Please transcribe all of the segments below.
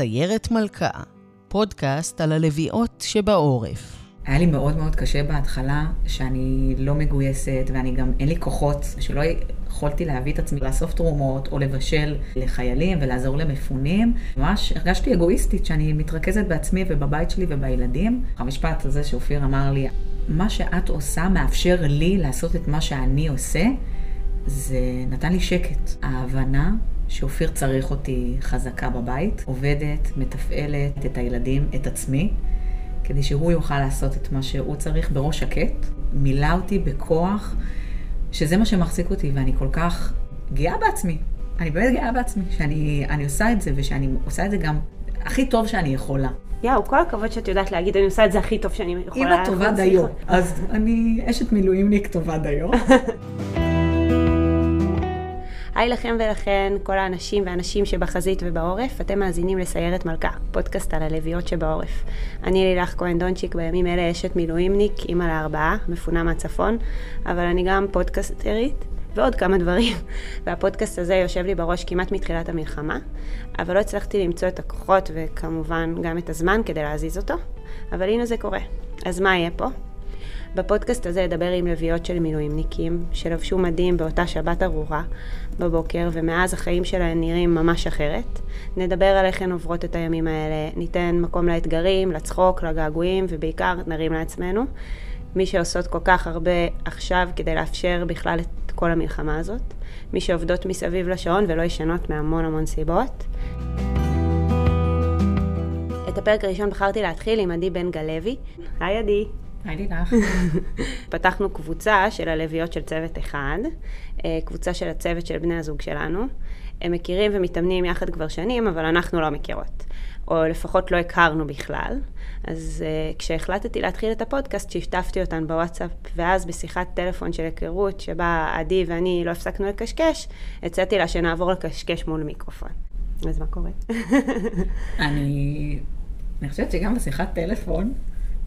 סיירת מלכה, פודקאסט על הלוויות שבעורף. היה לי מאוד מאוד קשה בהתחלה, שאני לא מגויסת ואני גם, אין לי כוחות, שלא יכולתי להביא את עצמי לאסוף תרומות או לבשל לחיילים ולעזור למפונים. ממש הרגשתי אגואיסטית שאני מתרכזת בעצמי ובבית שלי ובילדים. המשפט הזה שאופיר אמר לי, מה שאת עושה מאפשר לי לעשות את מה שאני עושה, זה נתן לי שקט. ההבנה שאופיר צריך אותי חזקה בבית, עובדת, מתפעלת את הילדים, את עצמי, כדי שהוא יוכל לעשות את מה שהוא צריך בראש שקט. מילא אותי בכוח, שזה מה שמחזיק אותי, ואני כל כך גאה בעצמי. אני באמת גאה בעצמי, שאני עושה את זה, ושאני עושה את זה גם הכי טוב שאני יכולה. יואו, כל הכבוד שאת יודעת להגיד, אני עושה את זה הכי טוב שאני יכולה. אמא טובה דיו. אז אני אשת מילואימניק טובה דיו. היי לכם ולכן, כל האנשים והנשים שבחזית ובעורף, אתם מאזינים לסיירת מלכה, פודקאסט על הלוויות שבעורף. אני לילך כהן דונצ'יק, בימים אלה אשת מילואימניק, אימא לארבעה, מפונה מהצפון, אבל אני גם פודקאסטרית. ועוד כמה דברים. והפודקאסט הזה יושב לי בראש כמעט מתחילת המלחמה, אבל לא הצלחתי למצוא את הכוחות וכמובן גם את הזמן כדי להזיז אותו, אבל הנה זה קורה. אז מה יהיה פה? בפודקאסט הזה אדבר עם לביאות של מילואימניקים, שלבשו מדים באותה שבת ארורה בבוקר, ומאז החיים שלהן נראים ממש אחרת. נדבר על איך הן עוברות את הימים האלה, ניתן מקום לאתגרים, לצחוק, לגעגועים, ובעיקר נרים לעצמנו. מי שעושות כל כך הרבה עכשיו כדי לאפשר בכלל את כל המלחמה הזאת. מי שעובדות מסביב לשעון ולא ישנות מהמון המון סיבות. את הפרק הראשון בחרתי להתחיל עם עדי בן גלוי. היי עדי. היי לילך. פתחנו קבוצה של הלוויות של צוות אחד, אה, קבוצה של הצוות של בני הזוג שלנו. הם מכירים ומתאמנים יחד כבר שנים, אבל אנחנו לא מכירות. או לפחות לא הכרנו בכלל. אז uh, כשהחלטתי להתחיל את הפודקאסט, שיתפתי אותן בוואטסאפ, ואז בשיחת טלפון של היכרות, שבה עדי ואני לא הפסקנו לקשקש, הצעתי לה שנעבור לקשקש מול מיקרופון. אז מה קורה? אני... אני חושבת שגם בשיחת טלפון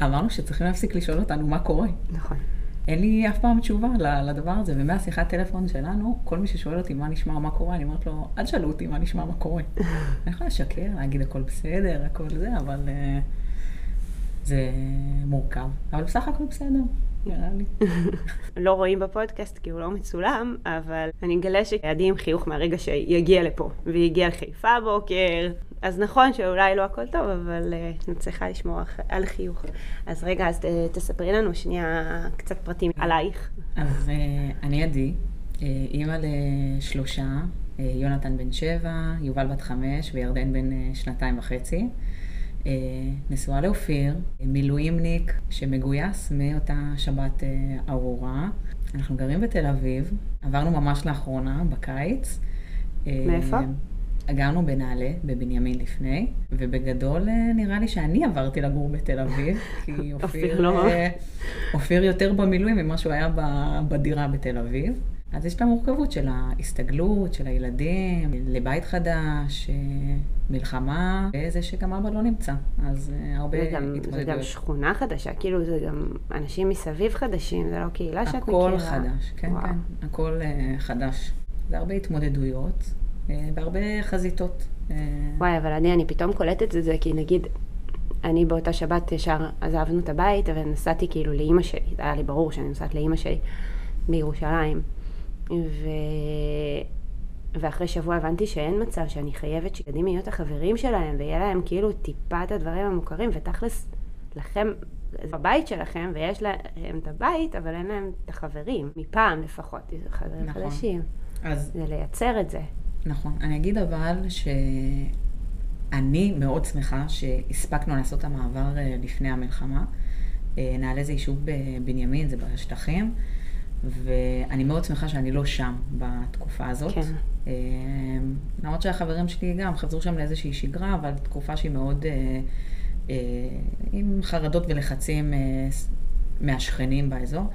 אמרנו שצריכים להפסיק לשאול אותנו מה קורה. נכון. אין לי אף פעם תשובה לדבר הזה, ומהשיחת טלפון שלנו, כל מי ששואל אותי מה נשמע, מה קורה, אני אומרת לו, אל תשאלו אותי מה נשמע, מה קורה. אני יכולה לשקר, להגיד הכל בסדר, הכל זה, אבל uh, זה מורכב. אבל בסך הכל בסדר, נראה לי. לא רואים בפודקאסט כי הוא לא מצולם, אבל אני אגלה שעדי עם חיוך מהרגע שיגיע לפה, והגיע לחיפה בוקר, אז נכון שאולי לא הכל טוב, אבל uh, אני צריכה לשמור על חיוך. אז רגע, אז ת, תספרי לנו שנייה קצת פרטים עלייך. אז uh, אני עדי, uh, אימא לשלושה, uh, יונתן בן שבע, יובל בת חמש וירדן בן uh, שנתיים וחצי. Uh, נשואה לאופיר, מילואימניק שמגויס מאותה שבת uh, ארורה. אנחנו גרים בתל אביב, עברנו ממש לאחרונה, בקיץ. מאיפה? Uh, גרנו בנעלה, בבנימין לפני, ובגדול אה, נראה לי שאני עברתי לגור בתל אביב, כי אופיר, לא אה, אופיר יותר במילואים ממה שהוא היה בדירה בתל אביב. אז יש את המורכבות של ההסתגלות, של הילדים, לבית חדש, אה, מלחמה, וזה שגם אבא לא נמצא. אז הרבה התמודדויות. זה גם שכונה חדשה, כאילו זה גם אנשים מסביב חדשים, זה לא קהילה שאת מכירה. הכל חדש, כן, וואו. כן, הכל חדש. זה הרבה התמודדויות. אה, בהרבה חזיתות. אה, וואי, אבל אני, אני פתאום קולטת את זה, כי נגיד, אני באותה שבת ישר עזבנו את הבית, ונסעתי כאילו לאימא שלי, היה לי ברור שאני נוסעת לאימא שלי בירושלים. ו... ואחרי שבוע הבנתי שאין מצב שאני חייבת שילדים יהיו את החברים שלהם, ויהיה להם כאילו טיפה את הדברים המוכרים, ותכלס, לכם, זה בבית שלכם, ויש להם את הבית, אבל אין להם את החברים, מפעם לפחות, חברים נכון. חדשים. אז... זה לייצר את זה. נכון. אני אגיד אבל שאני מאוד שמחה שהספקנו לעשות את המעבר אה, לפני המלחמה. אה, נעלה זה יישוב בבנימין, זה בשטחים, ואני מאוד שמחה שאני לא שם בתקופה הזאת. כן. אה, למרות שהחברים שלי גם חזרו שם לאיזושהי שגרה, אבל תקופה שהיא מאוד עם חרדות ולחצים מהשכנים באזור.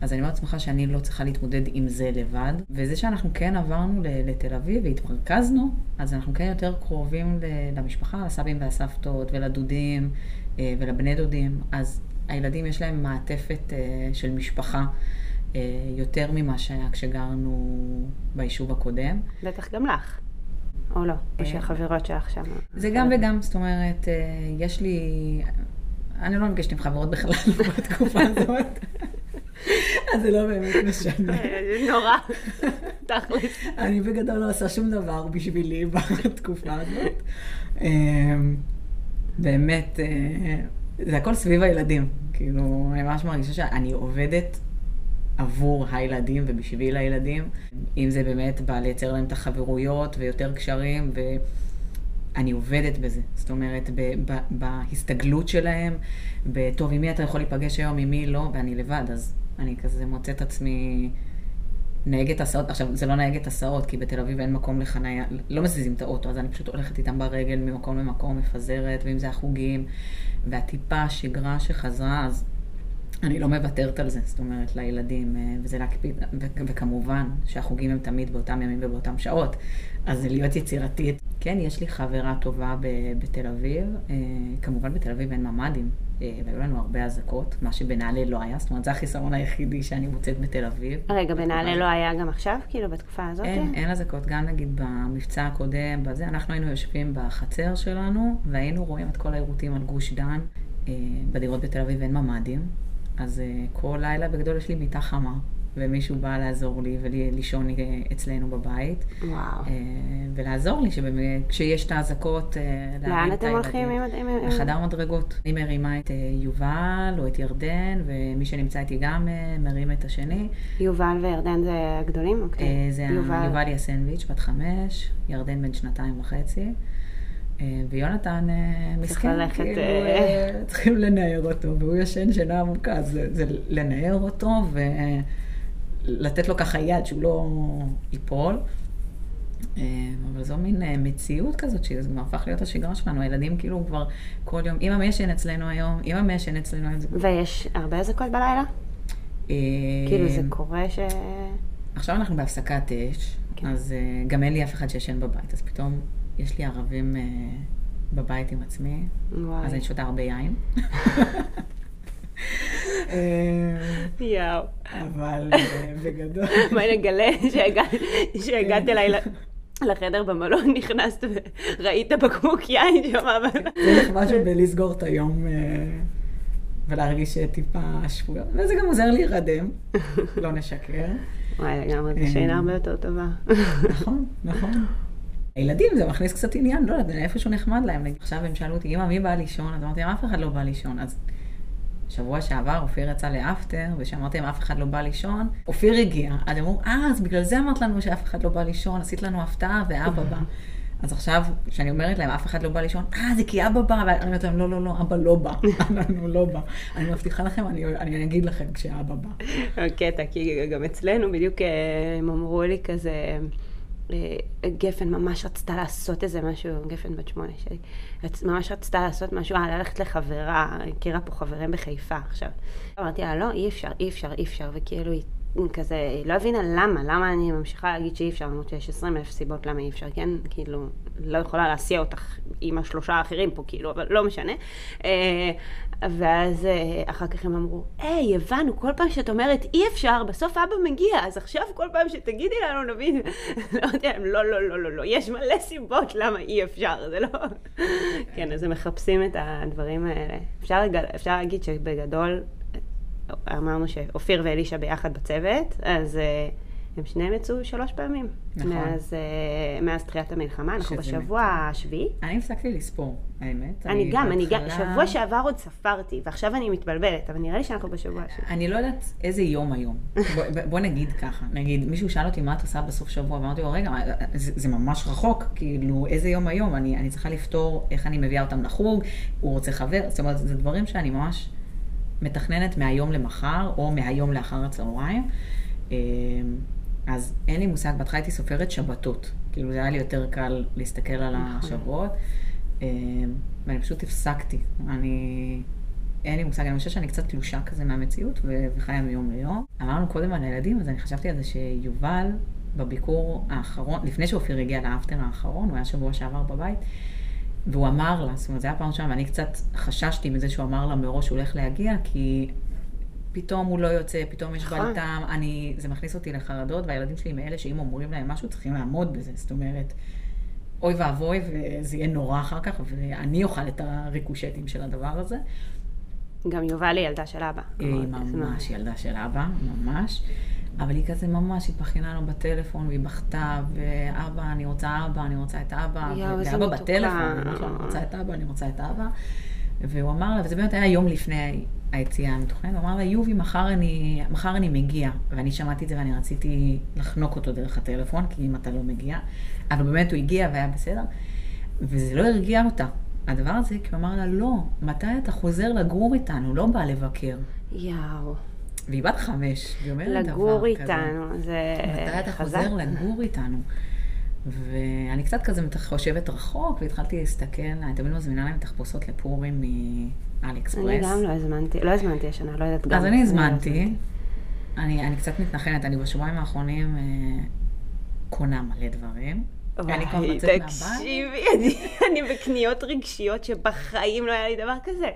אז אני מאוד שמחה שאני לא צריכה להתמודד עם זה לבד. וזה שאנחנו כן עברנו לתל אביב והתמרכזנו, אז אנחנו כן יותר קרובים למשפחה, לסבים והסבתות ולדודים אה, ולבני דודים. אז הילדים יש להם מעטפת אה, של משפחה. אה, יותר ממה שהיה כשגרנו ביישוב הקודם. בטח גם לך. או לא? או שהחברות שלך שם? זה גם וגם, זאת אומרת, יש לי... אני לא נפגשת עם חברות בכלל בתקופה הזאת, אז זה לא באמת משנה. אה, נורא, תכלס. אני בגדול לא עושה שום דבר בשבילי בתקופה הזאת. אמ, באמת, אה, זה הכל סביב הילדים. כאילו, אני ממש מרגישה שאני עובדת עבור הילדים ובשביל הילדים. אם זה באמת בא לייצר להם את החברויות ויותר קשרים, ואני עובדת בזה. זאת אומרת, ב- ב- בהסתגלות שלהם, בטוב, עם מי אתה יכול להיפגש היום, עם מי לא, ואני לבד, אז אני כזה מוצאת עצמי... נהגת הסעות, עכשיו זה לא נהגת הסעות, כי בתל אביב אין מקום לחניה, לא מזיזים את האוטו, אז אני פשוט הולכת איתם ברגל ממקום למקום, מפזרת, ואם זה החוגים, והטיפה השגרה שחזרה, אז אני לא מוותרת על זה, זאת אומרת, לילדים, אה, וזה להקפיד, וכמובן שהחוגים הם תמיד באותם ימים ובאותם שעות, אז זה להיות יצירתית. כן, יש לי חברה טובה ב- בתל אביב, אה, כמובן בתל אביב אין ממ"דים, אה, והיו לנו הרבה אזעקות, מה שבנעל"ה לא היה, זאת אומרת, זה החיסרון היחידי שאני מוצאת בתל אביב. רגע, בנעל"ה לא היה גם עכשיו, כאילו, בתקופה הזאת? אין, אין אזעקות, גם נגיד במבצע הקודם, בזה, אנחנו היינו יושבים בחצר שלנו, והיינו רואים את כל העירותים על גוש דן. אה, בדירות בתל אביב אין ממ"דים, אז כל לילה בגדול יש לי מיטה חמה, ומישהו בא לעזור לי ולישון אצלנו בבית, וואו. אה, ולעזור לי כשיש את האזעקות, אה, לאן את אתם הולכים עם... לחדר מדרגות. אני מרימה את אה, יובל או את ירדן, ומי שנמצא איתי גם מרים את השני. יובל וירדן זה הגדולים? או קטנים? אה, זה יובל יסנביץ', בת חמש, ירדן בן שנתיים וחצי, ויונתן מסכן, ללכת, כאילו, צריכים לנער אותו, והוא ישן שינה עמוקה, זה, זה לנער אותו ולתת לו ככה יד שהוא לא ייפול. אה, אבל זו מין אה, מציאות כזאת, שזה כבר הפך להיות השגרה שלנו. הילדים כאילו כבר כל יום, אמא מי ישן אצלנו היום, אמא מי ישן אצלנו היום. ויש הרבה אזעקות בלילה? אה, כאילו, זה קורה ש... עכשיו אנחנו בהפסקת אש, כן. אז uh, גם אין לי אף אחד שישן בבית, אז פתאום יש לי ערבים uh, בבית עם עצמי, וואי. אז אני שותה הרבה יין. אה, יואו. אבל אה, בגדול... מה נגלה שהגעת- אליי לחדר במלון, נכנסת וראית בקבוק יין שם, אבל... צריך משהו בלסגור את היום אה, ולהרגיש טיפה שבויה, וזה גם עוזר להירדם, לא נשקר. וואי, לגמרי, זו שינה הרבה יותר טובה. נכון, נכון. הילדים, זה מכניס קצת עניין, לא יודעת, איפשהו נחמד להם. עכשיו הם שאלו אותי, אמא, מי בא לישון? אז אמרתי אף אחד לא בא לישון. אז שבוע שעבר אופיר יצא לאפטר, וכשאמרתי להם, אף אחד לא בא לישון, אופיר הגיע. אז אמרו, אה, אז בגלל זה אמרת לנו שאף אחד לא בא לישון, עשית לנו הפתעה ואבא בא. אז עכשיו, כשאני אומרת להם, אף אחד לא בא לישון, אה, זה כי אבא בא, ואני אומרת להם, לא, לא, לא, אבא לא בא, אנחנו לא בא. אני מבטיחה לכם, אני, אני אגיד לכם כשאבא בא. קטע, כי גם אצלנו בדיוק אה, הם אמרו לי כזה, גפן ממש רצתה לעשות איזה משהו, גפן בת שמונה שלי, ממש רצתה לעשות משהו, אה, ללכת לחברה, הכירה פה חברים בחיפה עכשיו. אמרתי לה, לא, אי אפשר, אי אפשר, אי אפשר, וכאילו היא כזה, היא לא הבינה למה, למה אני ממשיכה להגיד שאי אפשר, למרות שיש 20 אלף סיבות למה אי אפשר, כן? כאילו, לא יכולה להסיע אותך עם השלושה האחרים פה, כאילו, אבל לא משנה. ואז אה, אחר כך הם אמרו, היי, הבנו, כל פעם שאת אומרת אי אפשר, בסוף אבא מגיע, אז עכשיו כל פעם שתגידי לנו נבין. אמרתי להם, לא, לא, לא, לא, לא, יש מלא סיבות למה אי אפשר, זה לא... כן, אז הם מחפשים את הדברים האלה. אפשר, אפשר להגיד שבגדול, אמרנו שאופיר ואלישע ביחד בצוות, אז אה, הם שניהם יצאו שלוש פעמים. נכון. מאז, אה, מאז תחילת המלחמה, אנחנו בשבוע השביעי. אני הפסקתי לספור, האמת. אני גם, אני גם, שבוע שעבר עוד ספרתי, ועכשיו אני מתבלבלת, אבל נראה לי שאנחנו בשבוע השביעי. אני לא יודעת איזה יום היום. בוא, בוא נגיד ככה, נגיד, מישהו שאל אותי מה את עושה בסוף שבוע, ואמרתי לו, רגע, זה, זה ממש רחוק, כאילו, איזה יום היום? אני, אני צריכה לפתור איך אני מביאה אותם לחוג, הוא רוצה חבר, זאת אומרת, זה דברים שאני ממש מתכננת מהיום למחר, או מהיום לאחר הצהריים. אז אין לי מושג, בהתחלה הייתי סופרת שבתות. כאילו, זה היה לי יותר קל להסתכל על השבועות. אמ, ואני פשוט הפסקתי. אני... אין לי מושג, אני חושבת שאני קצת תלושה כזה מהמציאות וחיה מיום ליום. אמרנו קודם על הילדים, אז אני חשבתי על זה שיובל, בביקור האחרון, לפני שאופיר הגיע לאפטר האחרון, הוא היה שבוע שעבר בבית, והוא אמר לה, זאת אומרת, זו הייתה פעם ראשונה, ואני קצת חששתי מזה שהוא אמר לה מראש שהוא הולך להגיע, כי פתאום הוא לא יוצא, פתאום יש נכון. בלטם, אני, זה מכניס אותי לחרדות, והילדים שלי מאלה שאם אומרים להם משהו, צריכים לעמוד בזה, זאת אומרת, אוי ואבוי, וזה יהיה נורא אחר כך, ואני אוכל את הריקושטים של הדבר הזה. גם יובל היא ילדה של אבא. היא ממש ילדה של אבא, ממש. אבל היא כזה ממש התבכיינה לו בטלפון, והיא בכתה, ואבא, אני רוצה אבא, אני רוצה את אבא. יואו, איזה ואבא. בטלפון, אני רוצה את אבא, אני רוצה את אבא. והוא אמר לה, וזה באמת היה יום לפני היציאה המתוכננת, הוא אמר לה, יובי, מחר אני, מחר אני מגיע. ואני שמעתי את זה ואני רציתי לחנוק אותו דרך הטלפון, כי אם אתה לא מגיע. אבל באמת הוא הגיע והיה בסדר, וזה לא הרגיע אותה. הדבר הזה, כי הוא אמר לה, לא, מתי אתה חוזר לגור איתנו? לא בא לבקר. יואו. והיא בת חמש, והיא אומרת דבר כזה. לגור איתנו, זה מתי אתה חזק. חוזר לגור איתנו? ואני קצת כזה חושבת רחוק, והתחלתי להסתכל, אני תמיד מזמינה להם תחפושות לפורים מאלי אקספרס. אני גם לא הזמנתי, לא הזמנתי השנה, לא יודעת גם. אז אני הזמנתי. אני, אני קצת מתנחנת, אני בשבועיים האחרונים אה, קונה מלא דברים. אני כבר וואי, יוצאת מהבית. תקשיבי, אני- אני בקניות רגשיות שבחיים לא היה לי דבר כזה.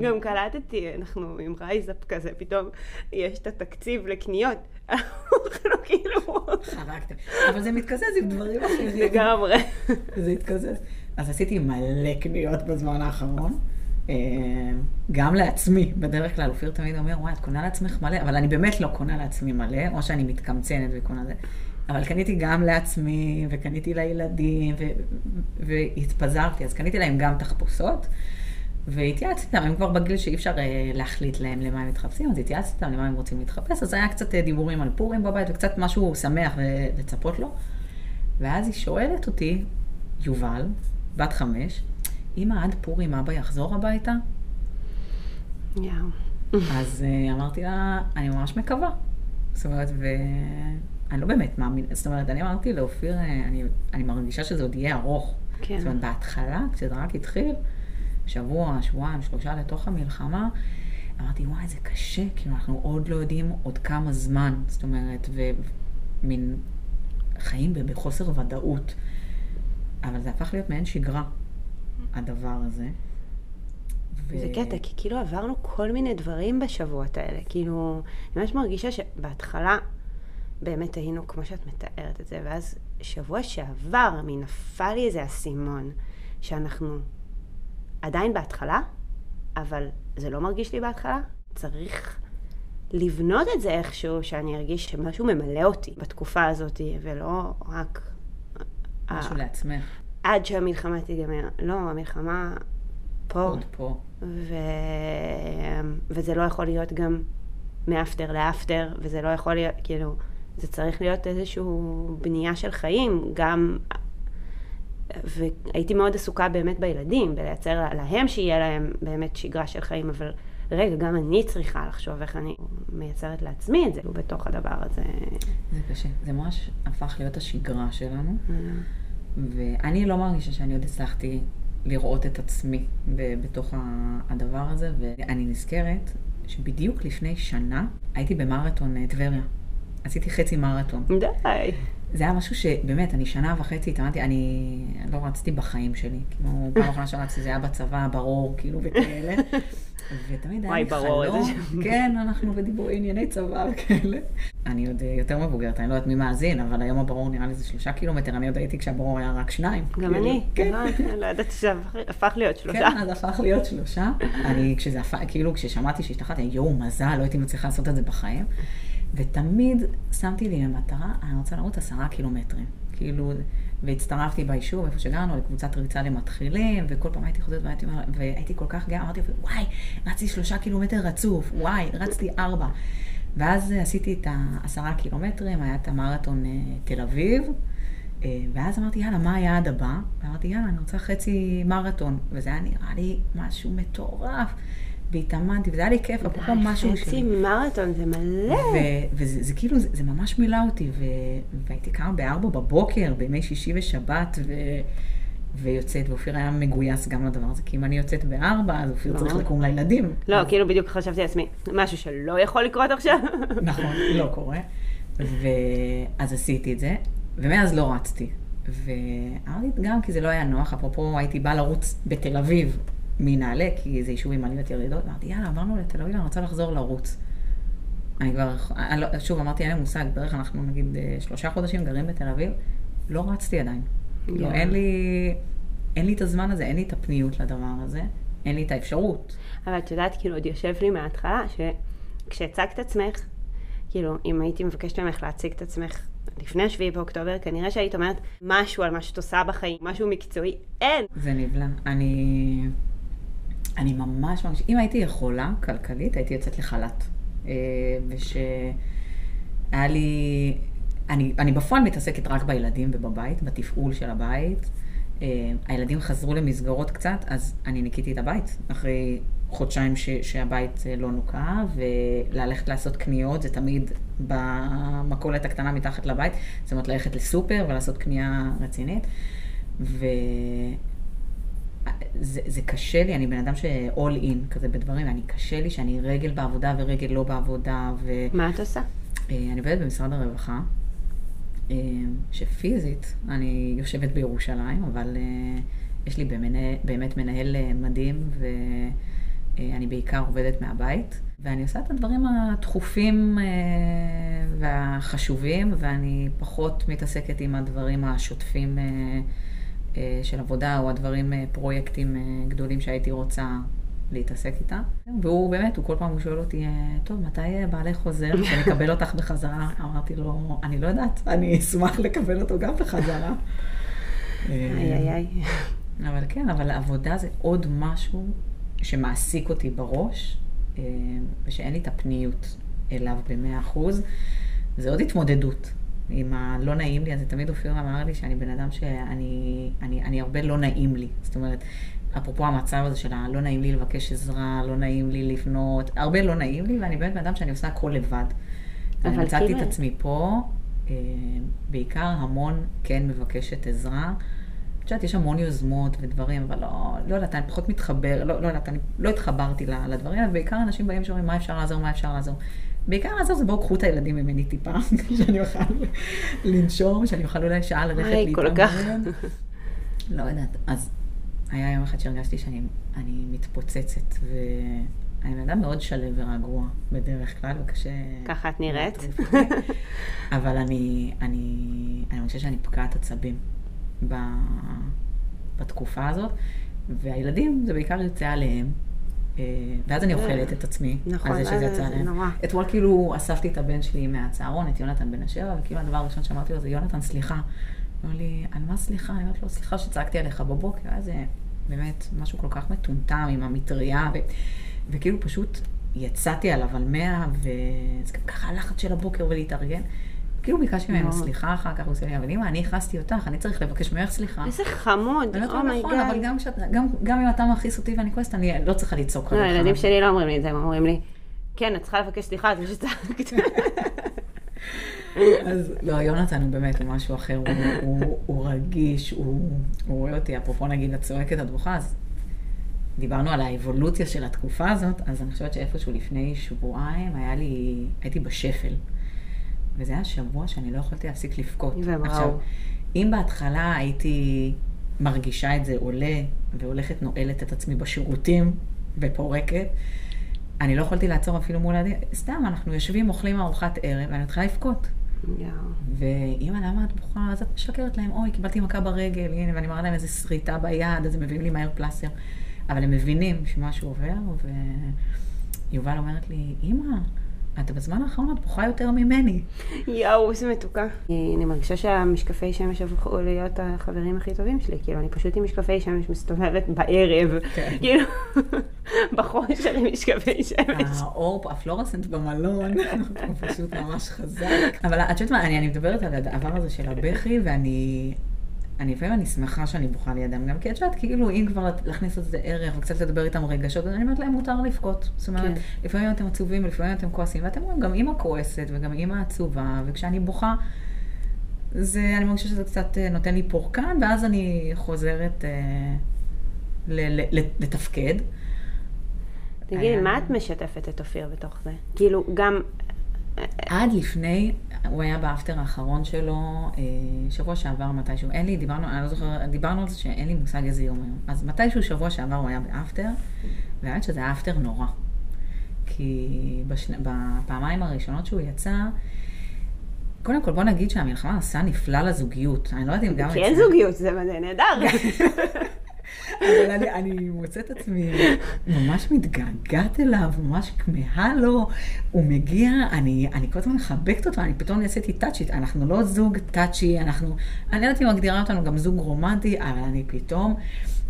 גם קלטתי, אנחנו עם RiseUp כזה, פתאום יש את התקציב לקניות. אנחנו כאילו, חרגתם. אבל זה מתקזז עם דברים אחרים. לגמרי. זה התקזז. אז עשיתי מלא קניות בזמן האחרון. אה, גם לעצמי, בדרך כלל אופיר תמיד אומר, וואי, את קונה לעצמך מלא, אבל אני באמת לא קונה לעצמי מלא, או שאני מתקמצנת וקונה זה. אבל קניתי גם לעצמי, וקניתי לילדים, ו- והתפזרתי, אז קניתי להם גם תחפושות, והתייעצתי איתם, הם כבר בגיל שאי אפשר אה, להחליט להם למה הם מתחפשים, אז התייעצתי איתם למה הם רוצים להתחפש, אז היה קצת אה, דיבורים על פורים בבית, וקצת משהו שמח לצפות לו. ואז היא שואלת אותי, יובל, בת חמש, אמא, עד פורים אבא יחזור הביתה? יואו. אז אה, אמרתי לה, אני ממש מקווה. זאת אומרת, ואני לא באמת מאמינה, זאת אומרת, אני אמרתי לאופיר, אה, אני, אני מרגישה שזה עוד יהיה ארוך. כן. זאת אומרת, בהתחלה, כשזה רק התחיל, שבוע, שבועיים, שלושה לתוך המלחמה, אמרתי, וואי, זה קשה, כאילו, אנחנו עוד לא יודעים עוד כמה זמן. זאת אומרת, ומין חיים בחוסר ודאות. אבל זה הפך להיות מעין שגרה, הדבר הזה. ו- זה קטע, כי כאילו עברנו כל מיני דברים בשבועות האלה. כאילו, אני ממש מרגישה שבהתחלה באמת היינו כמו שאת מתארת את זה, ואז שבוע שעבר, מי נפל לי איזה אסימון, שאנחנו עדיין בהתחלה, אבל זה לא מרגיש לי בהתחלה. צריך לבנות את זה איכשהו, שאני ארגיש שמשהו ממלא אותי בתקופה הזאת, ולא רק... משהו ה- לעצמך, עד שהמלחמה תיגמר. לא, המלחמה פה. עוד פה. ו... וזה לא יכול להיות גם מאפטר לאפטר, וזה לא יכול להיות, כאילו, זה צריך להיות איזושהי בנייה של חיים, גם... והייתי מאוד עסוקה באמת בילדים, בלייצר להם שיהיה להם באמת שגרה של חיים, אבל רגע, גם אני צריכה לחשוב איך אני מייצרת לעצמי את זה בתוך הדבר הזה. זה קשה. זה ממש הפך להיות השגרה שלנו, ואני לא מרגישה שאני עוד הצלחתי לראות את עצמי בתוך הדבר הזה, ואני נזכרת שבדיוק לפני שנה הייתי במרתון אה, טבריה. עשיתי חצי מרתון. די. זה היה משהו שבאמת, אני שנה וחצי התאמנתי, אני לא רצתי בחיים שלי. כאילו, פעם אחרונה שרצתי זה היה בצבא, ברור, כאילו, וכאלה. ותמיד היה וואי, לי ברור, איזה חלום. שם. כן, אנחנו בדיבורי ענייני צבא וכאלה. אני עוד יותר מבוגרת, אני לא יודעת מי מאזין, אבל היום הברור נראה לי זה שלושה קילומטר, אני עוד הייתי כשהברור היה רק שניים. גם כאילו, אני, כן. לא, לא ידעתי שזה הפך- להיות שלושה. כן, אז הפך להיות שלושה. אני, כשזה הפך, כאילו, כששמעתי שהשתחררתי, יואו, מזל, לא הייתי מצליחה לעשות את זה בחיים. ותמיד שמתי לי למטרה, אני רוצה לרוץ עשרה קילומטרים. כאילו, והצטרפתי ביישוב, איפה שגרנו, לקבוצת ריצה למתחילים, וכל פעם הייתי חוזרת והייתי, והייתי כל כך גאה, אמרתי, וואי, רצתי שלושה קילומטר רצוף, וואי, רצתי ארבע. ואז עשיתי את העשרה קילומטרים, היה את המרתון אה, תל אביב, אה, ואז אמרתי, יאללה, מה היעד הבא? ואמרתי, יאללה, אני רוצה חצי מרתון. וזה היה נראה לי משהו מטורף. והתאמנתי, וזה היה לי כיף, אפרופו משהו חצי שלי. מרתון זה מלא. ו- וזה זה כאילו, זה, זה ממש מילא אותי, ו- והייתי קמה בארבע בבוקר, בימי שישי ושבת, ו- ויוצאת, ואופיר היה מגויס גם לדבר הזה, כי אם אני יוצאת בארבע, אז אופיר צריך. לקום לילדים. לא, כאילו בדיוק חשבתי לעצמי, משהו שלא יכול לקרות עכשיו. נכון, לא קורה. ואז עשיתי את זה, ומאז לא רצתי. ואמרתי גם כי זה לא היה נוח, אפרופו הייתי באה לרוץ בתל אביב מנעלה, כי זה יישוב עם עליות ירידות, אמרתי, יאללה, עברנו לתל אביב, אני רוצה לחזור לרוץ. אני כבר, לא, שוב, אמרתי, אין לי מושג, בערך אנחנו נגיד אה, שלושה חודשים גרים בתל אביב, לא רצתי עדיין. לא, Yeah. אין לי, אין לי את הזמן הזה, אין לי את הפניות לדבר הזה, אין לי את האפשרות. אבל את יודעת, כאילו, עוד יושב לי מההתחלה, שכשהצגת עצמך, כאילו, אם הייתי מבקשת ממך להציג את עצמך לפני השביעי באוקטובר, כנראה שהיית אומרת משהו על מה שאת עושה בחיים, משהו מקצועי. אין! זה נבלע. אני, אני ממש ממש, אם הייתי יכולה, כלכלית, הייתי יוצאת לחל"ת. אה, ושהיה לי, אני, אני בפועל מתעסקת רק בילדים ובבית, בתפעול של הבית. אה, הילדים חזרו למסגרות קצת, אז אני ניקיתי את הבית אחרי חודשיים ש, שהבית אה, לא נוקה, וללכת לעשות קניות זה תמיד במכולת הקטנה מתחת לבית, זאת אומרת ללכת לסופר ולעשות קנייה רצינית. ו... זה, זה קשה לי, אני בן אדם ש-all in כזה בדברים, אני קשה לי שאני רגל בעבודה ורגל לא בעבודה, ואני מה את עושה? עובדת במשרד הרווחה, אה, שפיזית אני יושבת בירושלים, אבל אה, יש לי באמת, באמת מנהל אה, מדהים, ואני בעיקר עובדת מהבית, ואני עושה את הדברים הדחופים והחשובים, ואני פחות מתעסקת עם הדברים השוטפים. של עבודה או הדברים, פרויקטים גדולים שהייתי רוצה להתעסק איתם. והוא באמת, הוא כל פעם הוא שואל אותי, טוב, מתי בעלי חוזר? שאני אקבל אותך בחזרה? אמרתי לו, אני לא יודעת, אני אשמח לקבל אותו גם בחזרה. איי איי איי. אבל כן, אבל עבודה זה עוד משהו שמעסיק אותי בראש, ושאין לי את הפניות אליו במאה אחוז. זה עוד התמודדות. עם הלא נעים לי, אז תמיד אופיר אמר לי שאני בן אדם שאני אני, אני הרבה לא נעים לי. זאת אומרת, אפרופו המצב הזה של הלא נעים לי לבקש עזרה, לא נעים לי לפנות, הרבה לא נעים לי, ואני באמת בן אדם שאני עושה הכל לבד. אני מצאתי את עצמי פה, אה, בעיקר המון כן מבקשת עזרה. את יודעת, יש המון יוזמות ודברים, אבל לא, לא יודעת, אני פחות מתחבר, לא, לא יודעת, אני לא התחברתי לדברים, אבל בעיקר אנשים באים שאומרים, מה אפשר לעזור, מה אפשר לעזור. בעיקר לעזור זה בואו קחו את הילדים ממני טיפה, שאני אוכל לנשום, שאני אוכל אולי שעה ללכת כך. לא יודעת. אז היה יום אחד שהרגשתי שאני אני מתפוצצת, ואני בן אדם מאוד שלו ורגוע בדרך כלל, וקשה... ככה את נראית. אבל אני, אני, אני חושבת שאני פקעת עצבים ב, בתקופה הזאת, והילדים, זה בעיקר יוצא עליהם. אה, ואז אני אוכלת את עצמי, נכון, על זה שזה אז יצא עליהם. נורא. אתמול כאילו אספתי את הבן שלי מהצהרון, את יונתן בן השבע, וכאילו הדבר הראשון שאמרתי לו זה, יונתן, סליחה. אומר לי, על מה סליחה? אני אומרת לו, סליחה שצעקתי עליך בבוקר, היה זה באמת משהו כל כך מטומטם עם המטריה, ו... וכאילו פשוט יצאתי עליו על מאה, וזה גם ככה הלחץ של הבוקר ולהתארגן. כאילו ביקשתי ממנו. סליחה אחר כך, הוא עושה לי, אבל אמא, אני הכעסתי אותך, אני צריך לבקש ממך סליחה. איזה חמוד, לא oh my god. נכון, אבל גם, אם אתה מכעיס אותי ואני כועסת, אני לא צריכה לצעוק לא, עליך. הילדים שלי לא אומרים לי את זה, הם אומרים לי, כן, את צריכה לבקש סליחה זה שצעקת. אז לא, יונתן הוא באמת, הוא משהו אחר, הוא, הוא, הוא רגיש, הוא, הוא רואה אותי, אפרופו נגיד את צועקת, את בוכה, אז דיברנו על האבולוציה של התקופה הזאת, אז אני חושבת שאיפשהו לפני שבועיים היה לי, הייתי בשפל. וזה היה שבוע שאני לא יכולתי להפסיק לבכות. עכשיו, אם בהתחלה הייתי מרגישה את זה עולה, והולכת נועלת את עצמי בשירותים, ופורקת, אני לא יכולתי לעצור אפילו מול הילדים. סתם, אנחנו יושבים, אוכלים ארוחת ערב, ואני מתחילה לבכות. יואו. ואמא, למה את בוכה? אז את משקרת להם, אוי, קיבלתי מכה ברגל, הנה, ואני מראה להם איזה שריטה ביד, אז הם מביאים לי מהר פלסטר. אבל הם מבינים שמשהו עובר, ויובל אומרת לי, אמא, את בזמן האחרון את בוכה יותר ממני. יואו, איזה מתוקה. אני מרגישה שהמשקפי שמש הפכו להיות החברים הכי טובים שלי. כאילו, אני פשוט עם משקפי שמש מסתובבת בערב. כן. כאילו, בחושך עם משקפי שמש. האור, הפלורסנט במלון, הוא פשוט ממש חזק. אבל את יודעת מה, אני, אני מדברת על הדבר הזה של הבכי, ואני... אני לפעמים אני שמחה שאני בוכה לידם, גם כי את יודעת, כאילו, אם כבר להכניס לזה ערך וקצת לדבר איתם רגשות, אז אני אומרת להם, מותר לבכות. זאת אומרת, כן. לפעמים אתם עצובים ולפעמים אתם כועסים, ואתם אומרים, גם אימא כועסת וגם אימא עצובה, וכשאני בוכה, זה, אני מרגישה שזה קצת אה, נותן לי פורקן, ואז אני חוזרת אה, ל, ל, ל, לתפקד. תגידי, היה- מה את משתפת את אופיר בתוך זה? כאילו, גם... עד לפני, הוא היה באפטר האחרון שלו, אה, שבוע שעבר מתישהו, אין לי, דיברנו, אני לא זוכרת, דיברנו על זה שאין לי מושג איזה יום היום. אז מתישהו שבוע שעבר הוא היה באפטר, והאמת שזה היה אפטר נורא. כי בשני, בפעמיים הראשונות שהוא יצא, קודם כל, בוא נגיד שהמלחמה עשה נפלא לזוגיות. אני לא יודעת אם גם... כי אין זוגיות, זה נהדר. אבל אני, אני מוצאת עצמי ממש מתגעגעת אליו, ממש כמהה לו, הוא מגיע, אני, אני כל הזמן מחבקת אותו, אני פתאום נעשיתי טאצ'ית, אנחנו לא זוג טאצ'י, אנחנו, אני לא יודעת אם מגדירה אותנו גם זוג רומנטי, אבל אני פתאום,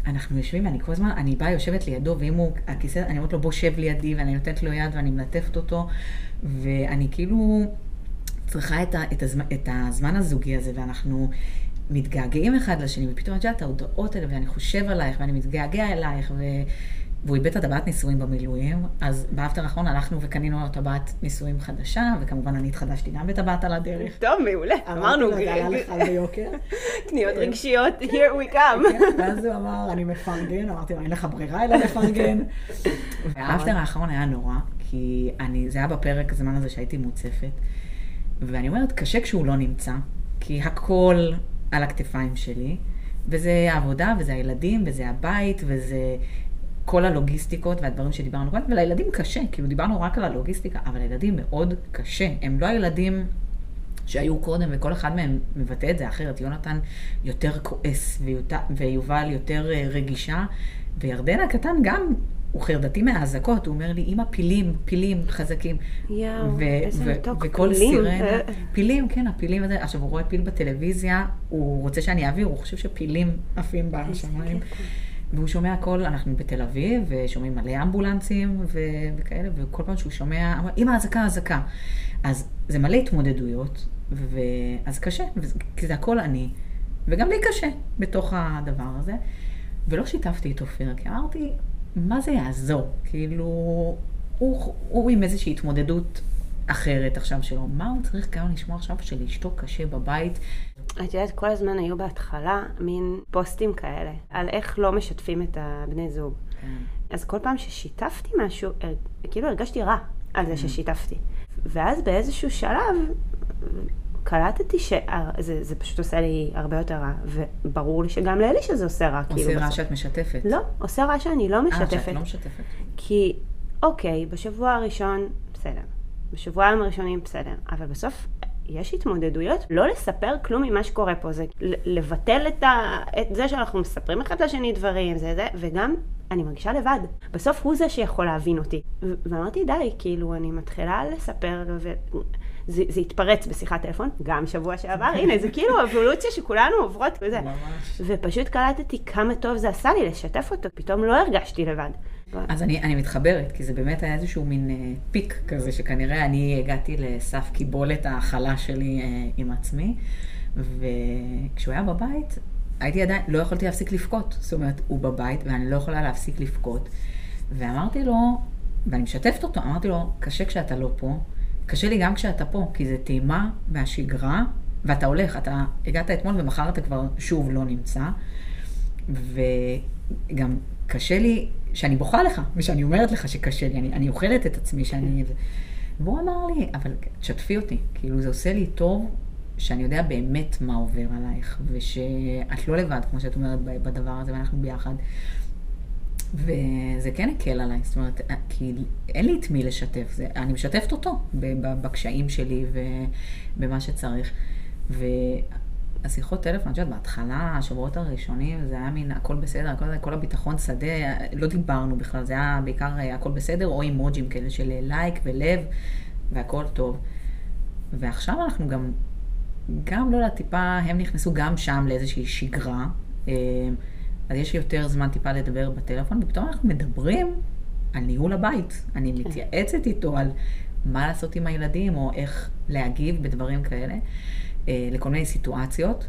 אנחנו יושבים ואני כל הזמן, אני באה יושבת לידו, ואם הוא, הכיסא, אני אומרת לו בוא שב לידי, ואני נותנת לו יד ואני מלטפת אותו, ואני כאילו צריכה את, ה, את, הזמן, את הזמן הזוגי הזה, ואנחנו... מתגעגעים אחד לשני, ופתאום את יודעת, ההודעות האלה, ואני חושב עלייך, ואני מתגעגע אלייך, ו... והוא איבד את הטבעת נישואים במילואים, אז באפטר האחרון הלכנו וקנינו לו טבעת נישואים חדשה, וכמובן אני התחדשתי גם בטבעת על הדרך. טוב, מעולה. אמרנו, זה עלה לך ביוקר. קניות רגשיות, here we come. כן, ואז הוא אמר, אני מפרגן, אמרתי לו, אין לך ברירה אלא לפרגן. והאפטר האחרון היה נורא, כי זה היה בפרק הזמן הזה שהייתי מוצפת, ואני אומרת, קשה כשהוא לא נמצא, כי הכל על הכתפיים שלי, וזה העבודה, וזה הילדים, וזה הבית, וזה כל הלוגיסטיקות והדברים שדיברנו קודם, ולילדים קשה, כאילו דיברנו רק על הלוגיסטיקה, אבל לילדים מאוד קשה. הם לא הילדים שהיו קודם, וכל אחד מהם מבטא את זה אחרת. יונתן יותר כועס. ויובל יותר אה, רגישה, וירדן הקטן גם, הוא חרדתי מהאזעקות, הוא אומר לי, אמא, פילים, פילים חזקים. יואו, איזה מתוק, וכל פילים. סירנה. פילים, כן, הפילים הזה, עכשיו הוא רואה פיל בטלוויזיה, הוא רוצה שאני אעביר, הוא חושב שפילים עפים בשמיים. והוא שומע הכל, אנחנו בתל אביב, ושומעים מלא אמבולנסים ו- וכאלה, וכל פעם שהוא שומע, אמר, אמא, אזעקה, אזעקה. אז זה מלא התמודדויות, ו- אז קשה, כי זה הכל אני, וגם לי קשה בתוך הדבר הזה. ולא שיתפתי את אופיר, כי אמרתי, מה זה יעזור? כאילו, הוא, הוא עם איזושהי התמודדות אחרת עכשיו שלו. מה הוא צריך גם לשמוע עכשיו שלאשתו קשה בבית? את יודעת, כל הזמן היו בהתחלה מין פוסטים כאלה, על איך לא משתפים את הבני זוג. אז כל פעם ששיתפתי משהו, כאילו הרגשתי רע על זה ששיתפתי. ואז באיזשהו שלב קלטתי שזה זה פשוט עושה לי הרבה יותר רע, וברור לי שגם לאלישע זה עושה רע. כאילו, עושה רע בסוף. שאת משתפת. לא, עושה רע שאני לא אה, משתפת. שאת לא משתפת. כי, אוקיי, בשבוע הראשון, בסדר. בשבועיים הראשונים, בסדר. אבל בסוף, יש התמודדויות לא לספר כלום ממה שקורה פה. זה לבטל את, ה... את זה שאנחנו מספרים אחד לשני דברים, זה זה, וגם אני מרגישה לבד. בסוף הוא זה שיכול להבין אותי. ואמרתי, די, כאילו, אני מתחילה לספר, ו... זה, זה התפרץ בשיחת טלפון, גם שבוע שעבר, הנה, זה כאילו אבולוציה שכולנו עוברות וזה. ממש. ופשוט קלטתי כמה טוב זה עשה לי לשתף אותו, פתאום לא הרגשתי לבד. אז אני, אני מתחברת, כי זה באמת היה איזשהו מין אה, פיק כזה, שכנראה אני הגעתי לסף קיבולת ההכלה שלי אה, עם עצמי, וכשהוא היה בבית, הייתי עדיין, לא יכולתי להפסיק לבכות. זאת אומרת, הוא בבית ואני לא יכולה להפסיק לבכות. ואמרתי לו, ואני משתפת אותו, אמרתי לו, קשה כשאתה לא פה, קשה לי גם כשאתה פה, כי זה טעימה מהשגרה, ואתה הולך, אתה הגעת אתמול ומחר אתה כבר שוב לא נמצא. וגם קשה לי שאני בוכה לך, ושאני אומרת לך שקשה לי, אני, אני אוכלת את עצמי שאני... והוא אמר לי, אבל תשתפי אותי, כאילו זה עושה לי טוב שאני יודע באמת מה עובר עלייך, ושאת לא לבד, כמו שאת אומרת, בדבר הזה, ואנחנו ביחד. וזה כן הקל עליי, זאת אומרת, כי אין לי את מי לשתף, זה, אני משתפת אותו בקשיים שלי ובמה שצריך. והשיחות טלפון, את יודעת, בהתחלה, השבועות הראשונים, זה היה מין הכל בסדר, הכל, כל הביטחון שדה, לא דיברנו בכלל, זה היה בעיקר הכל בסדר, או אימוג'ים כאלה של לייק ולב, והכל טוב. ועכשיו אנחנו גם, גם לא יודעת, טיפה, הם נכנסו גם שם לאיזושהי שגרה. אז יש יותר זמן טיפה לדבר בטלפון, ופתאום אנחנו מדברים על ניהול הבית. אני מתייעצת איתו על מה לעשות עם הילדים, או איך להגיב בדברים כאלה, לכל מיני סיטואציות,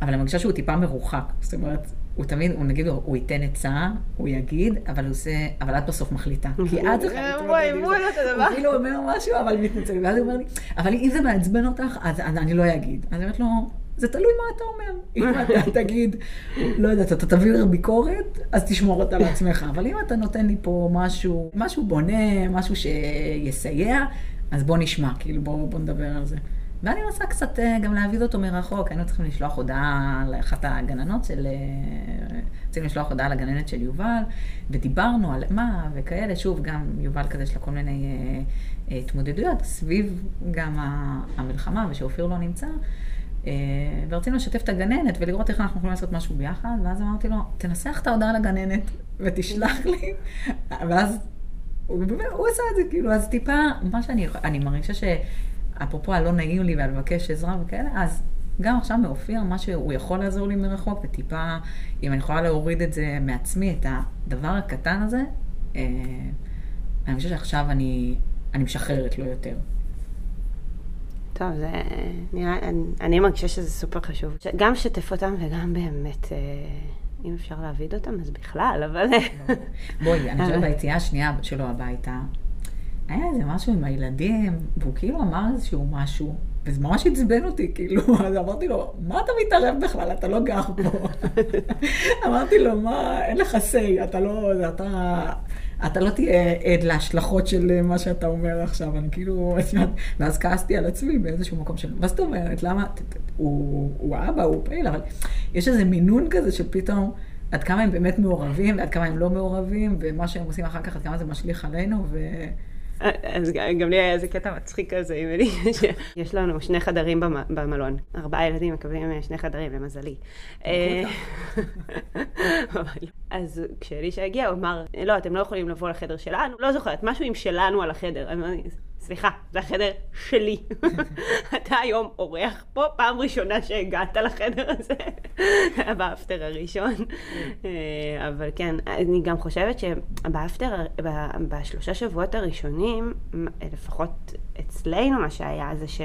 אבל אני מרגישה שהוא טיפה מרוחק. זאת אומרת, הוא תמיד, הוא נגיד, הוא ייתן עצה, הוא יגיד, אבל הוא עושה, אבל את בסוף מחליטה. כי את צריכה להתמודד עם זה. הוא כאילו אומר משהו, אבל מתנצל. ואז הוא אומר לי, אבל אם זה מעצבן אותך, אז אני לא אגיד. אז אני אומרת לו, זה תלוי מה אתה אומר. אם אתה תגיד, לא יודעת, אתה תעביר ביקורת, אז תשמור אותה לעצמך. אבל אם אתה נותן לי פה משהו, משהו בונה, משהו שיסייע, אז בוא נשמע, כאילו בוא, בוא נדבר על זה. ואני רוצה קצת גם להעביד אותו מרחוק, היינו צריכים לשלוח הודעה לאחת הגננות של רצינו לשלוח הודעה לגננת של יובל, ודיברנו על מה וכאלה, שוב, גם יובל כזה יש לה כל מיני אה, אה, התמודדויות סביב גם המלחמה, ושאופיר לא נמצא. אה, ורצינו לשתף את הגננת ולראות איך אנחנו יכולים לעשות משהו ביחד, ואז אמרתי לו, תנסח את ההודעה לגננת ותשלח לי, ואז הוא, הוא עשה את זה, כאילו, אז טיפה, מה שאני, אני מרגישה שאפרופו הלא נעים לי ועל לבקש עזרה וכאלה, אז גם עכשיו מאופיר, מה שהוא יכול לעזור לי מרחוק, וטיפה, אם אני יכולה להוריד את זה מעצמי, את הדבר הקטן הזה, אה, אני חושבת שעכשיו אני, אני משחררת לו יותר. טוב, זה נראה, אני, אני מרגישה שזה סופר חשוב. גם שתף אותם וגם באמת, אה, אם אפשר להעביד אותם, אז בכלל, אבל... בואי, אני חושבת ביציאה השנייה שלו הביתה, היה איזה משהו עם הילדים, והוא כאילו אמר איזשהו משהו, וזה ממש עצבן אותי, כאילו, אז אמרתי לו, מה אתה מתערב בכלל? אתה לא גר פה. אמרתי לו, מה, אין לך say, אתה לא, אתה... אתה לא תהיה עד להשלכות של מה שאתה אומר עכשיו, אני כאילו, ואז כעסתי על עצמי באיזשהו מקום של, מה זאת אומרת, למה, הוא, הוא אבא, הוא פעיל, אבל יש איזה מינון כזה שפתאום, עד כמה הם באמת מעורבים, ועד כמה הם לא מעורבים, ומה שהם עושים אחר כך, עד כמה זה משליך עלינו, ו... אז גם לי היה איזה קטע מצחיק כזה עם אלי, שיש לנו שני חדרים במלון. ארבעה ילדים מקבלים אה, שני חדרים, למזלי. אה, אז כשאלישע הגיע, הוא אמר, לא, אתם לא יכולים לבוא לחדר שלנו, לא זוכרת, משהו עם שלנו על החדר. סליחה, זה החדר שלי. אתה היום אורח פה, פעם ראשונה שהגעת לחדר הזה, באפטר הראשון. אה, אבל כן, אני גם חושבת שבאפטר, בשלושה שבועות הראשונים, לפחות אצלנו מה שהיה זה ש...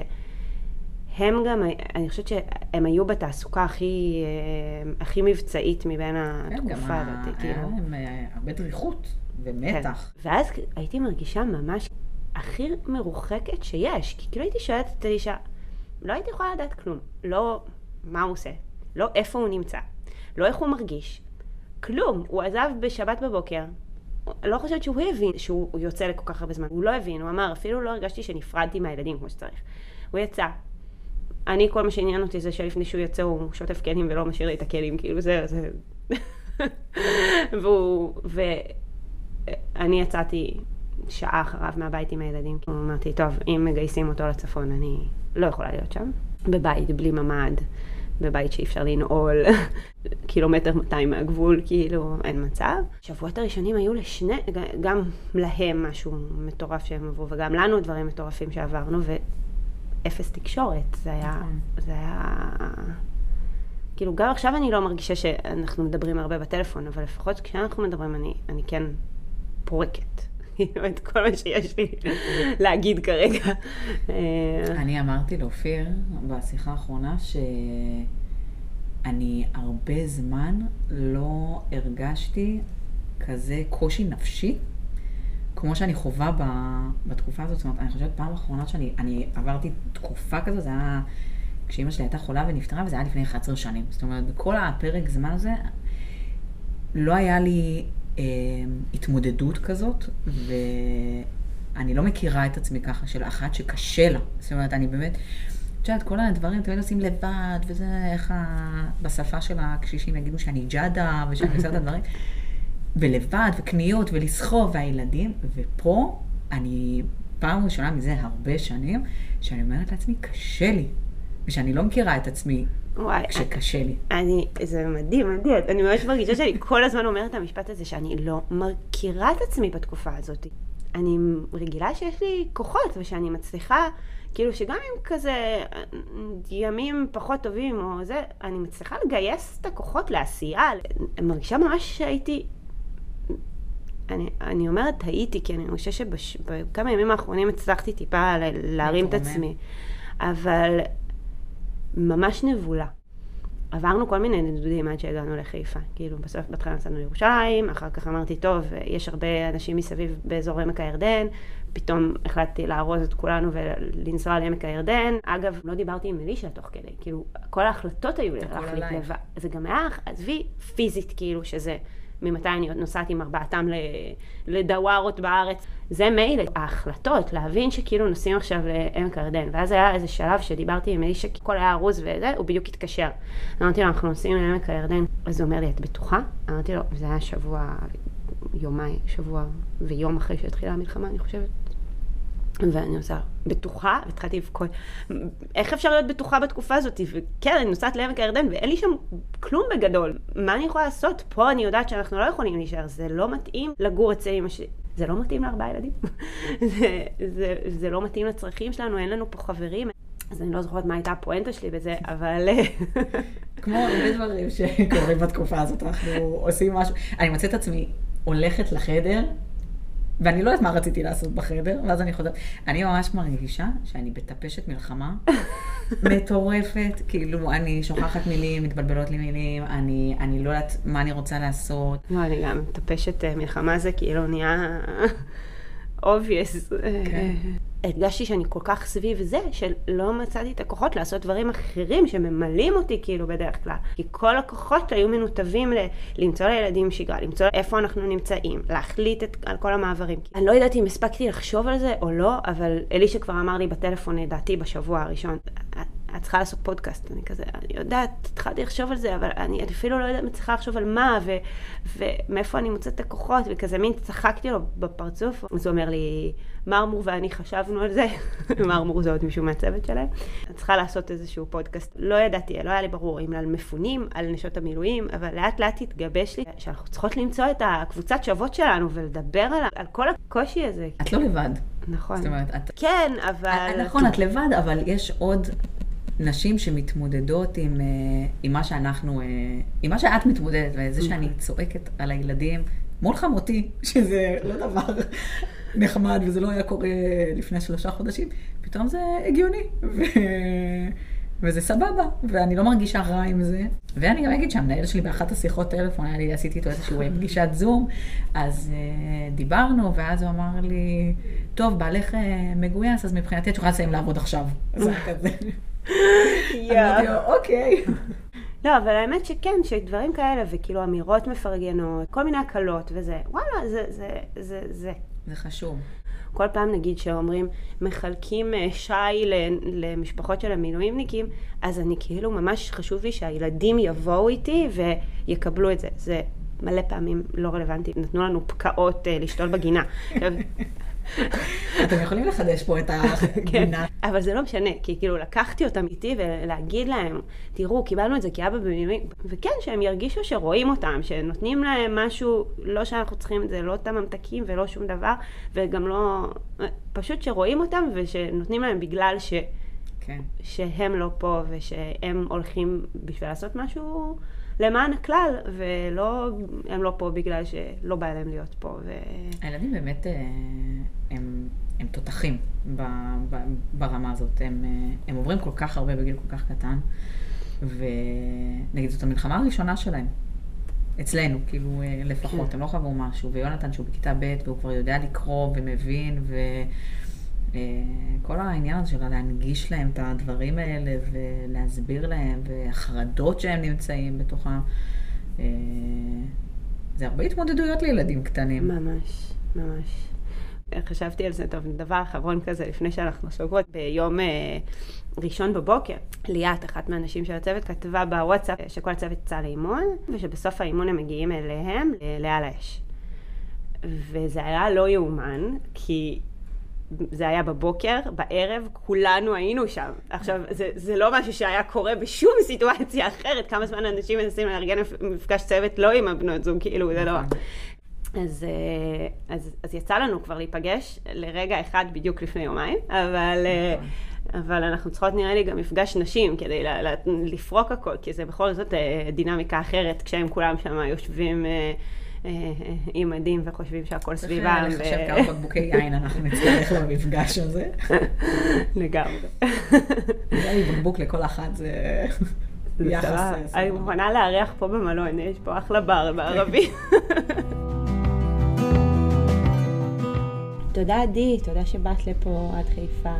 הם גם, אני חושבת שהם היו בתעסוקה הכי, אה, הכי מבצעית מבין כן, התקופה הזאת. כאילו. היה להם אה, הרבה דריכות ומתח. כן. ואז הייתי מרגישה ממש הכי מרוחקת שיש. כי כאילו הייתי שואלת את אלישע, לא הייתי יכולה לדעת כלום. לא מה הוא עושה, לא איפה הוא נמצא, לא איך הוא מרגיש. כלום. הוא עזב בשבת בבוקר. לא חושבת שהוא הבין שהוא יוצא לכל כך הרבה זמן. הוא לא הבין, הוא אמר, אפילו לא הרגשתי שנפרדתי מהילדים כמו שצריך. הוא יצא. אני, כל מה שעניין אותי זה שלפני שהוא יוצא הוא שוטף כלים ולא משאיר לי את הכלים, כאילו זה, זה... והוא, ואני יצאתי שעה אחריו מהבית עם הילדים. אמרתי, טוב, אם מגייסים אותו לצפון, אני לא יכולה להיות שם. בבית, בלי ממ"ד, בבית שאי אפשר לנעול, קילומטר 200 מהגבול, כאילו, אין מצב. השבועות הראשונים היו לשני, גם להם משהו מטורף שהם עברו, וגם לנו דברים מטורפים שעברנו, ואפס תקשורת. זה היה, נכון. זה היה... כאילו, גם עכשיו אני לא מרגישה שאנחנו מדברים הרבה בטלפון, אבל לפחות כשאנחנו מדברים, אני, אני כן פורקת. את כל מה שיש לי להגיד כרגע. אני אמרתי לאופיר בשיחה האחרונה שאני הרבה זמן לא הרגשתי כזה קושי נפשי, כמו שאני חווה בתקופה הזאת. זאת אומרת, אני חושבת פעם אחרונה שאני עברתי תקופה כזו, זה היה כשאימא שלי הייתה חולה ונפטרה, וזה היה לפני 11 שנים. זאת אומרת, בכל הפרק זמן הזה, לא היה לי אה, התמודדות כזאת, ואני לא מכירה את עצמי ככה, של אחת שקשה לה. זאת אומרת, אני באמת, את יודעת, כל הדברים תמיד עושים לבד, וזה איך ה... בשפה של הקשישים יגידו שאני ג'אדה, ושאני עושה את הדברים. ולבד, וקניות, ולסחוב, והילדים, ופה אני פעם ראשונה מזה הרבה שנים, שאני אומרת לעצמי, קשה לי. ושאני לא מכירה את עצמי וואי, כשקשה לי. אני, זה מדהים, מדהים. אני ממש מרגישה שאני כל הזמן אומרת את המשפט הזה, שאני לא מכירה את עצמי בתקופה הזאת. אני רגילה שיש לי כוחות, ושאני מצליחה, כאילו שגם אם כזה ימים פחות טובים או זה, אני מצליחה לגייס את הכוחות לעשייה. אני מרגישה ממש שהייתי... אני, אני אומרת הייתי, כי אני חושבת שבכמה ימים האחרונים הצלחתי טיפה להרים את עצמי. אבל ממש נבולה. עברנו כל מיני נדודים עד שהגענו לחיפה. כאילו, בסוף, בהתחלה נסענו לירושלים, אחר כך אמרתי, טוב, יש הרבה אנשים מסביב באזור עמק הירדן, פתאום החלטתי לארוז את כולנו ולנסוע לעמק הירדן. אגב, לא דיברתי עם אלישע תוך כדי, כאילו, כל ההחלטות היו להחליט לבד. זה גם היה, עזבי, פיזית, כאילו, שזה ממתי אני נוסעת עם ארבעתם לדווארות בארץ. זה מילא, ההחלטות, להבין שכאילו נוסעים עכשיו לעמק הירדן. ואז היה איזה שלב שדיברתי עם האיש שהכל היה ארוז וזה, הוא בדיוק התקשר. אמרתי לו, אנחנו נוסעים לעמק הירדן. אז הוא אומר לי, את בטוחה? אמרתי לו, זה היה שבוע, יומיים, שבוע ויום אחרי שהתחילה המלחמה, אני חושבת. ואני עושה, בטוחה, והתחלתי לבכות, איך אפשר להיות בטוחה בתקופה הזאת? וכן, אני נוסעת לעמק הירדן ואין לי שם כלום בגדול. מה אני יכולה לעשות? פה אני יודעת שאנחנו לא יכולים להישאר, זה לא מתאים לגור אצל אמא שלי. זה לא מתאים לארבעה ילדים. זה, זה, זה לא מתאים לצרכים שלנו, אין לנו פה חברים. אז אני לא זוכרת מה הייתה הפואנטה שלי בזה, אבל... כמו הרבה דברים שקורים בתקופה הזאת, אנחנו עושים משהו. אני מוצאת עצמי הולכת לחדר, ואני לא יודעת מה רציתי לעשות בחדר, ואז אני חוזרת. אני ממש מרגישה שאני בטפשת מלחמה מטורפת, כאילו, אני שוכחת מילים, מתבלבלות לי מילים, אני, אני לא יודעת מה אני רוצה לעשות. לא, אני גם מטפשת אה, מלחמה זה כאילו נהיה obvious. כן. הרגשתי שאני כל כך סביב זה, שלא מצאתי את הכוחות לעשות דברים אחרים שממלאים אותי כאילו בדרך כלל. כי כל הכוחות היו מנותבים ל- למצוא לילדים שגרה, למצוא איפה אנחנו נמצאים, להחליט את, על כל המעברים. אני לא יודעת אם הספקתי לחשוב על זה או לא, אבל אלישע כבר אמר לי בטלפון, לדעתי בשבוע הראשון, את צריכה לעשות פודקאסט. אני כזה, אני יודעת, התחלתי לחשוב על זה, אבל אני אפילו לא יודעת, מצליחה לחשוב על מה, ו, ומאיפה אני מוצאת את הכוחות, וכזה מין צחקתי לו בפרצוף. אז הוא אומר לי, מרמור ואני חשבנו על זה, מרמור זה עוד מישהו מהצוות שלהם. את צריכה לעשות איזשהו פודקאסט. לא ידעתי, לא היה לי ברור אם על מפונים, על נשות המילואים, אבל לאט לאט התגבש לי שאנחנו צריכות למצוא את הקבוצת שוות שלנו ולדבר על, על כל הקושי הזה. את לא לבד. נכון. זאת אומרת, את... כן, אבל... נכון, את לבד, אבל יש עוד נשים שמתמודדות עם, אה, עם מה שאנחנו, אה, עם מה שאת מתמודדת, וזה שאני נכון. צועקת על הילדים מול חמותי, שזה לא דבר נחמד וזה לא היה קורה לפני שלושה חודשים, פתאום זה הגיוני. ו... וזה סבבה, ואני לא מרגישה רע עם זה. ואני גם אגיד שהמנהל שלי באחת השיחות טלפון, היה לי, עשיתי איתו איזושהי פגישת זום, אז uh, דיברנו, ואז הוא אמר לי, טוב, בעלך uh, מגויס, אז מבחינתי את יכולה לסיים לעבוד עכשיו. זה כזה. אמרתי לו, אוקיי. לא, אבל האמת שכן, שדברים כאלה, וכאילו אמירות מפרגנות, כל מיני הקלות וזה, וואלה, זה, זה, זה, זה. זה חשוב. כל פעם נגיד שאומרים, מחלקים אה, שי למשפחות של המילואימניקים, אז אני כאילו, ממש חשוב לי שהילדים יבואו איתי ויקבלו את זה. זה מלא פעמים לא רלוונטי. נתנו לנו פקעות uh, לשתול בגינה. אתם יכולים לחדש פה את הגינה. כן, אבל זה לא משנה, כי כאילו לקחתי אותם איתי ולהגיד להם, תראו, קיבלנו את זה כאבא במילואים, וכן, שהם ירגישו שרואים אותם, שנותנים להם משהו, לא שאנחנו צריכים את זה, לא אותם ממתקים ולא שום דבר, וגם לא, פשוט שרואים אותם ושנותנים להם בגלל ש... כן. שהם לא פה ושהם הולכים בשביל לעשות משהו למען הכלל, ולא, הם לא פה בגלל שלא בא להם להיות פה. ו... הילדים באמת, אה, הם, הם תותחים ב, ב, ברמה הזאת. הם, אה, הם עוברים כל כך הרבה בגיל כל כך קטן, ונגיד, זאת המלחמה הראשונה שלהם. אצלנו, כאילו, אה, לפחות, כן. הם לא חוו משהו, ויונתן שהוא בכיתה ב' והוא כבר יודע לקרוא ומבין, ו... כל העניין הזה של להנגיש להם את הדברים האלה ולהסביר להם, והחרדות שהם נמצאים בתוכם, אה, זה הרבה התמודדויות לילדים קטנים. ממש, ממש. חשבתי על זה, טוב, דבר אחרון כזה, לפני שאנחנו סוגרות, ביום אה, ראשון בבוקר, ליאת, אחת מהנשים של הצוות, כתבה בוואטסאפ שכל הצוות יצא לאימון, ושבסוף האימון הם מגיעים אליהם, לעל האש. וזה היה לא יאומן, כי זה היה בבוקר, בערב, כולנו היינו שם. עכשיו, זה, זה לא משהו שהיה קורה בשום סיטואציה אחרת, כמה זמן אנשים מנסים לארגן מפגש צוות לא עם הבנות זוג, כאילו, זה לא... אז, אה, אז, אז יצא לנו כבר להיפגש לרגע אחד בדיוק לפני יומיים, אבל, אה, אבל אנחנו צריכות נראה לי גם מפגש נשים כדי לפרוק הכל, כי זה בכל זאת אה, דינמיקה אחרת, כשהם כולם שם יושבים עם מדים וחושבים שהכל סביבם. צריך לחשב כמה בקבוקי יין אנחנו נצטרך למפגש הזה. לגמרי. נראה לי בקבוק לכל אחת זה יחס. אני מוכנה לארח פה במלון, יש פה אחלה בר בערבי. תודה עדי, תודה שבאת לפה עד חיפה.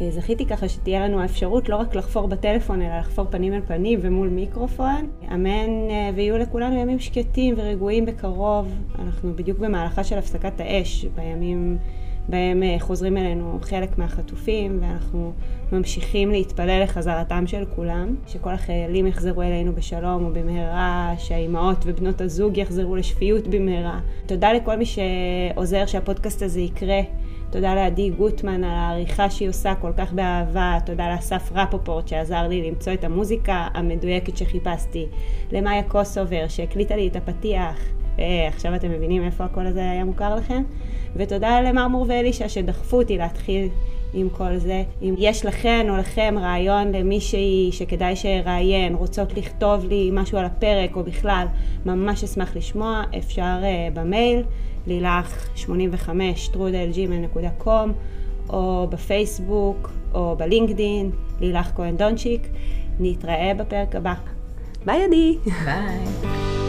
אה, זכיתי ככה שתהיה לנו האפשרות לא רק לחפור בטלפון, אלא לחפור פנים אל פנים ומול מיקרופון. אמן אה, ויהיו לכולנו ימים שקטים ורגועים בקרוב. אנחנו בדיוק במהלכה של הפסקת האש, בימים בהם אה, חוזרים אלינו חלק מהחטופים, ואנחנו ממשיכים להתפלל לחזרתם של כולם, שכל החיילים יחזרו אלינו בשלום ובמהרה, שהאימהות ובנות הזוג יחזרו לשפיות במהרה. תודה לכל מי שעוזר שהפודקאסט הזה יקרה. תודה לעדי גוטמן על העריכה שהיא עושה כל כך באהבה, תודה לאסף רפופורט שעזר לי למצוא את המוזיקה המדויקת שחיפשתי, למאיה קוסובר שהקליטה לי את הפתיח, ועכשיו אתם מבינים איפה הקול הזה היה מוכר לכם? ותודה למרמור ואלישע שדחפו אותי להתחיל עם כל זה. אם יש לכן או לכם רעיון למישהי שכדאי שיראיין, רוצות לכתוב לי משהו על הפרק או בכלל, ממש אשמח לשמוע, אפשר אה, במייל, לילך 85 שטרודל Gmail.com או בפייסבוק או בלינקדין, לילך כהן דונצ'יק. נתראה בפרק הבא. ביי עדי! ביי.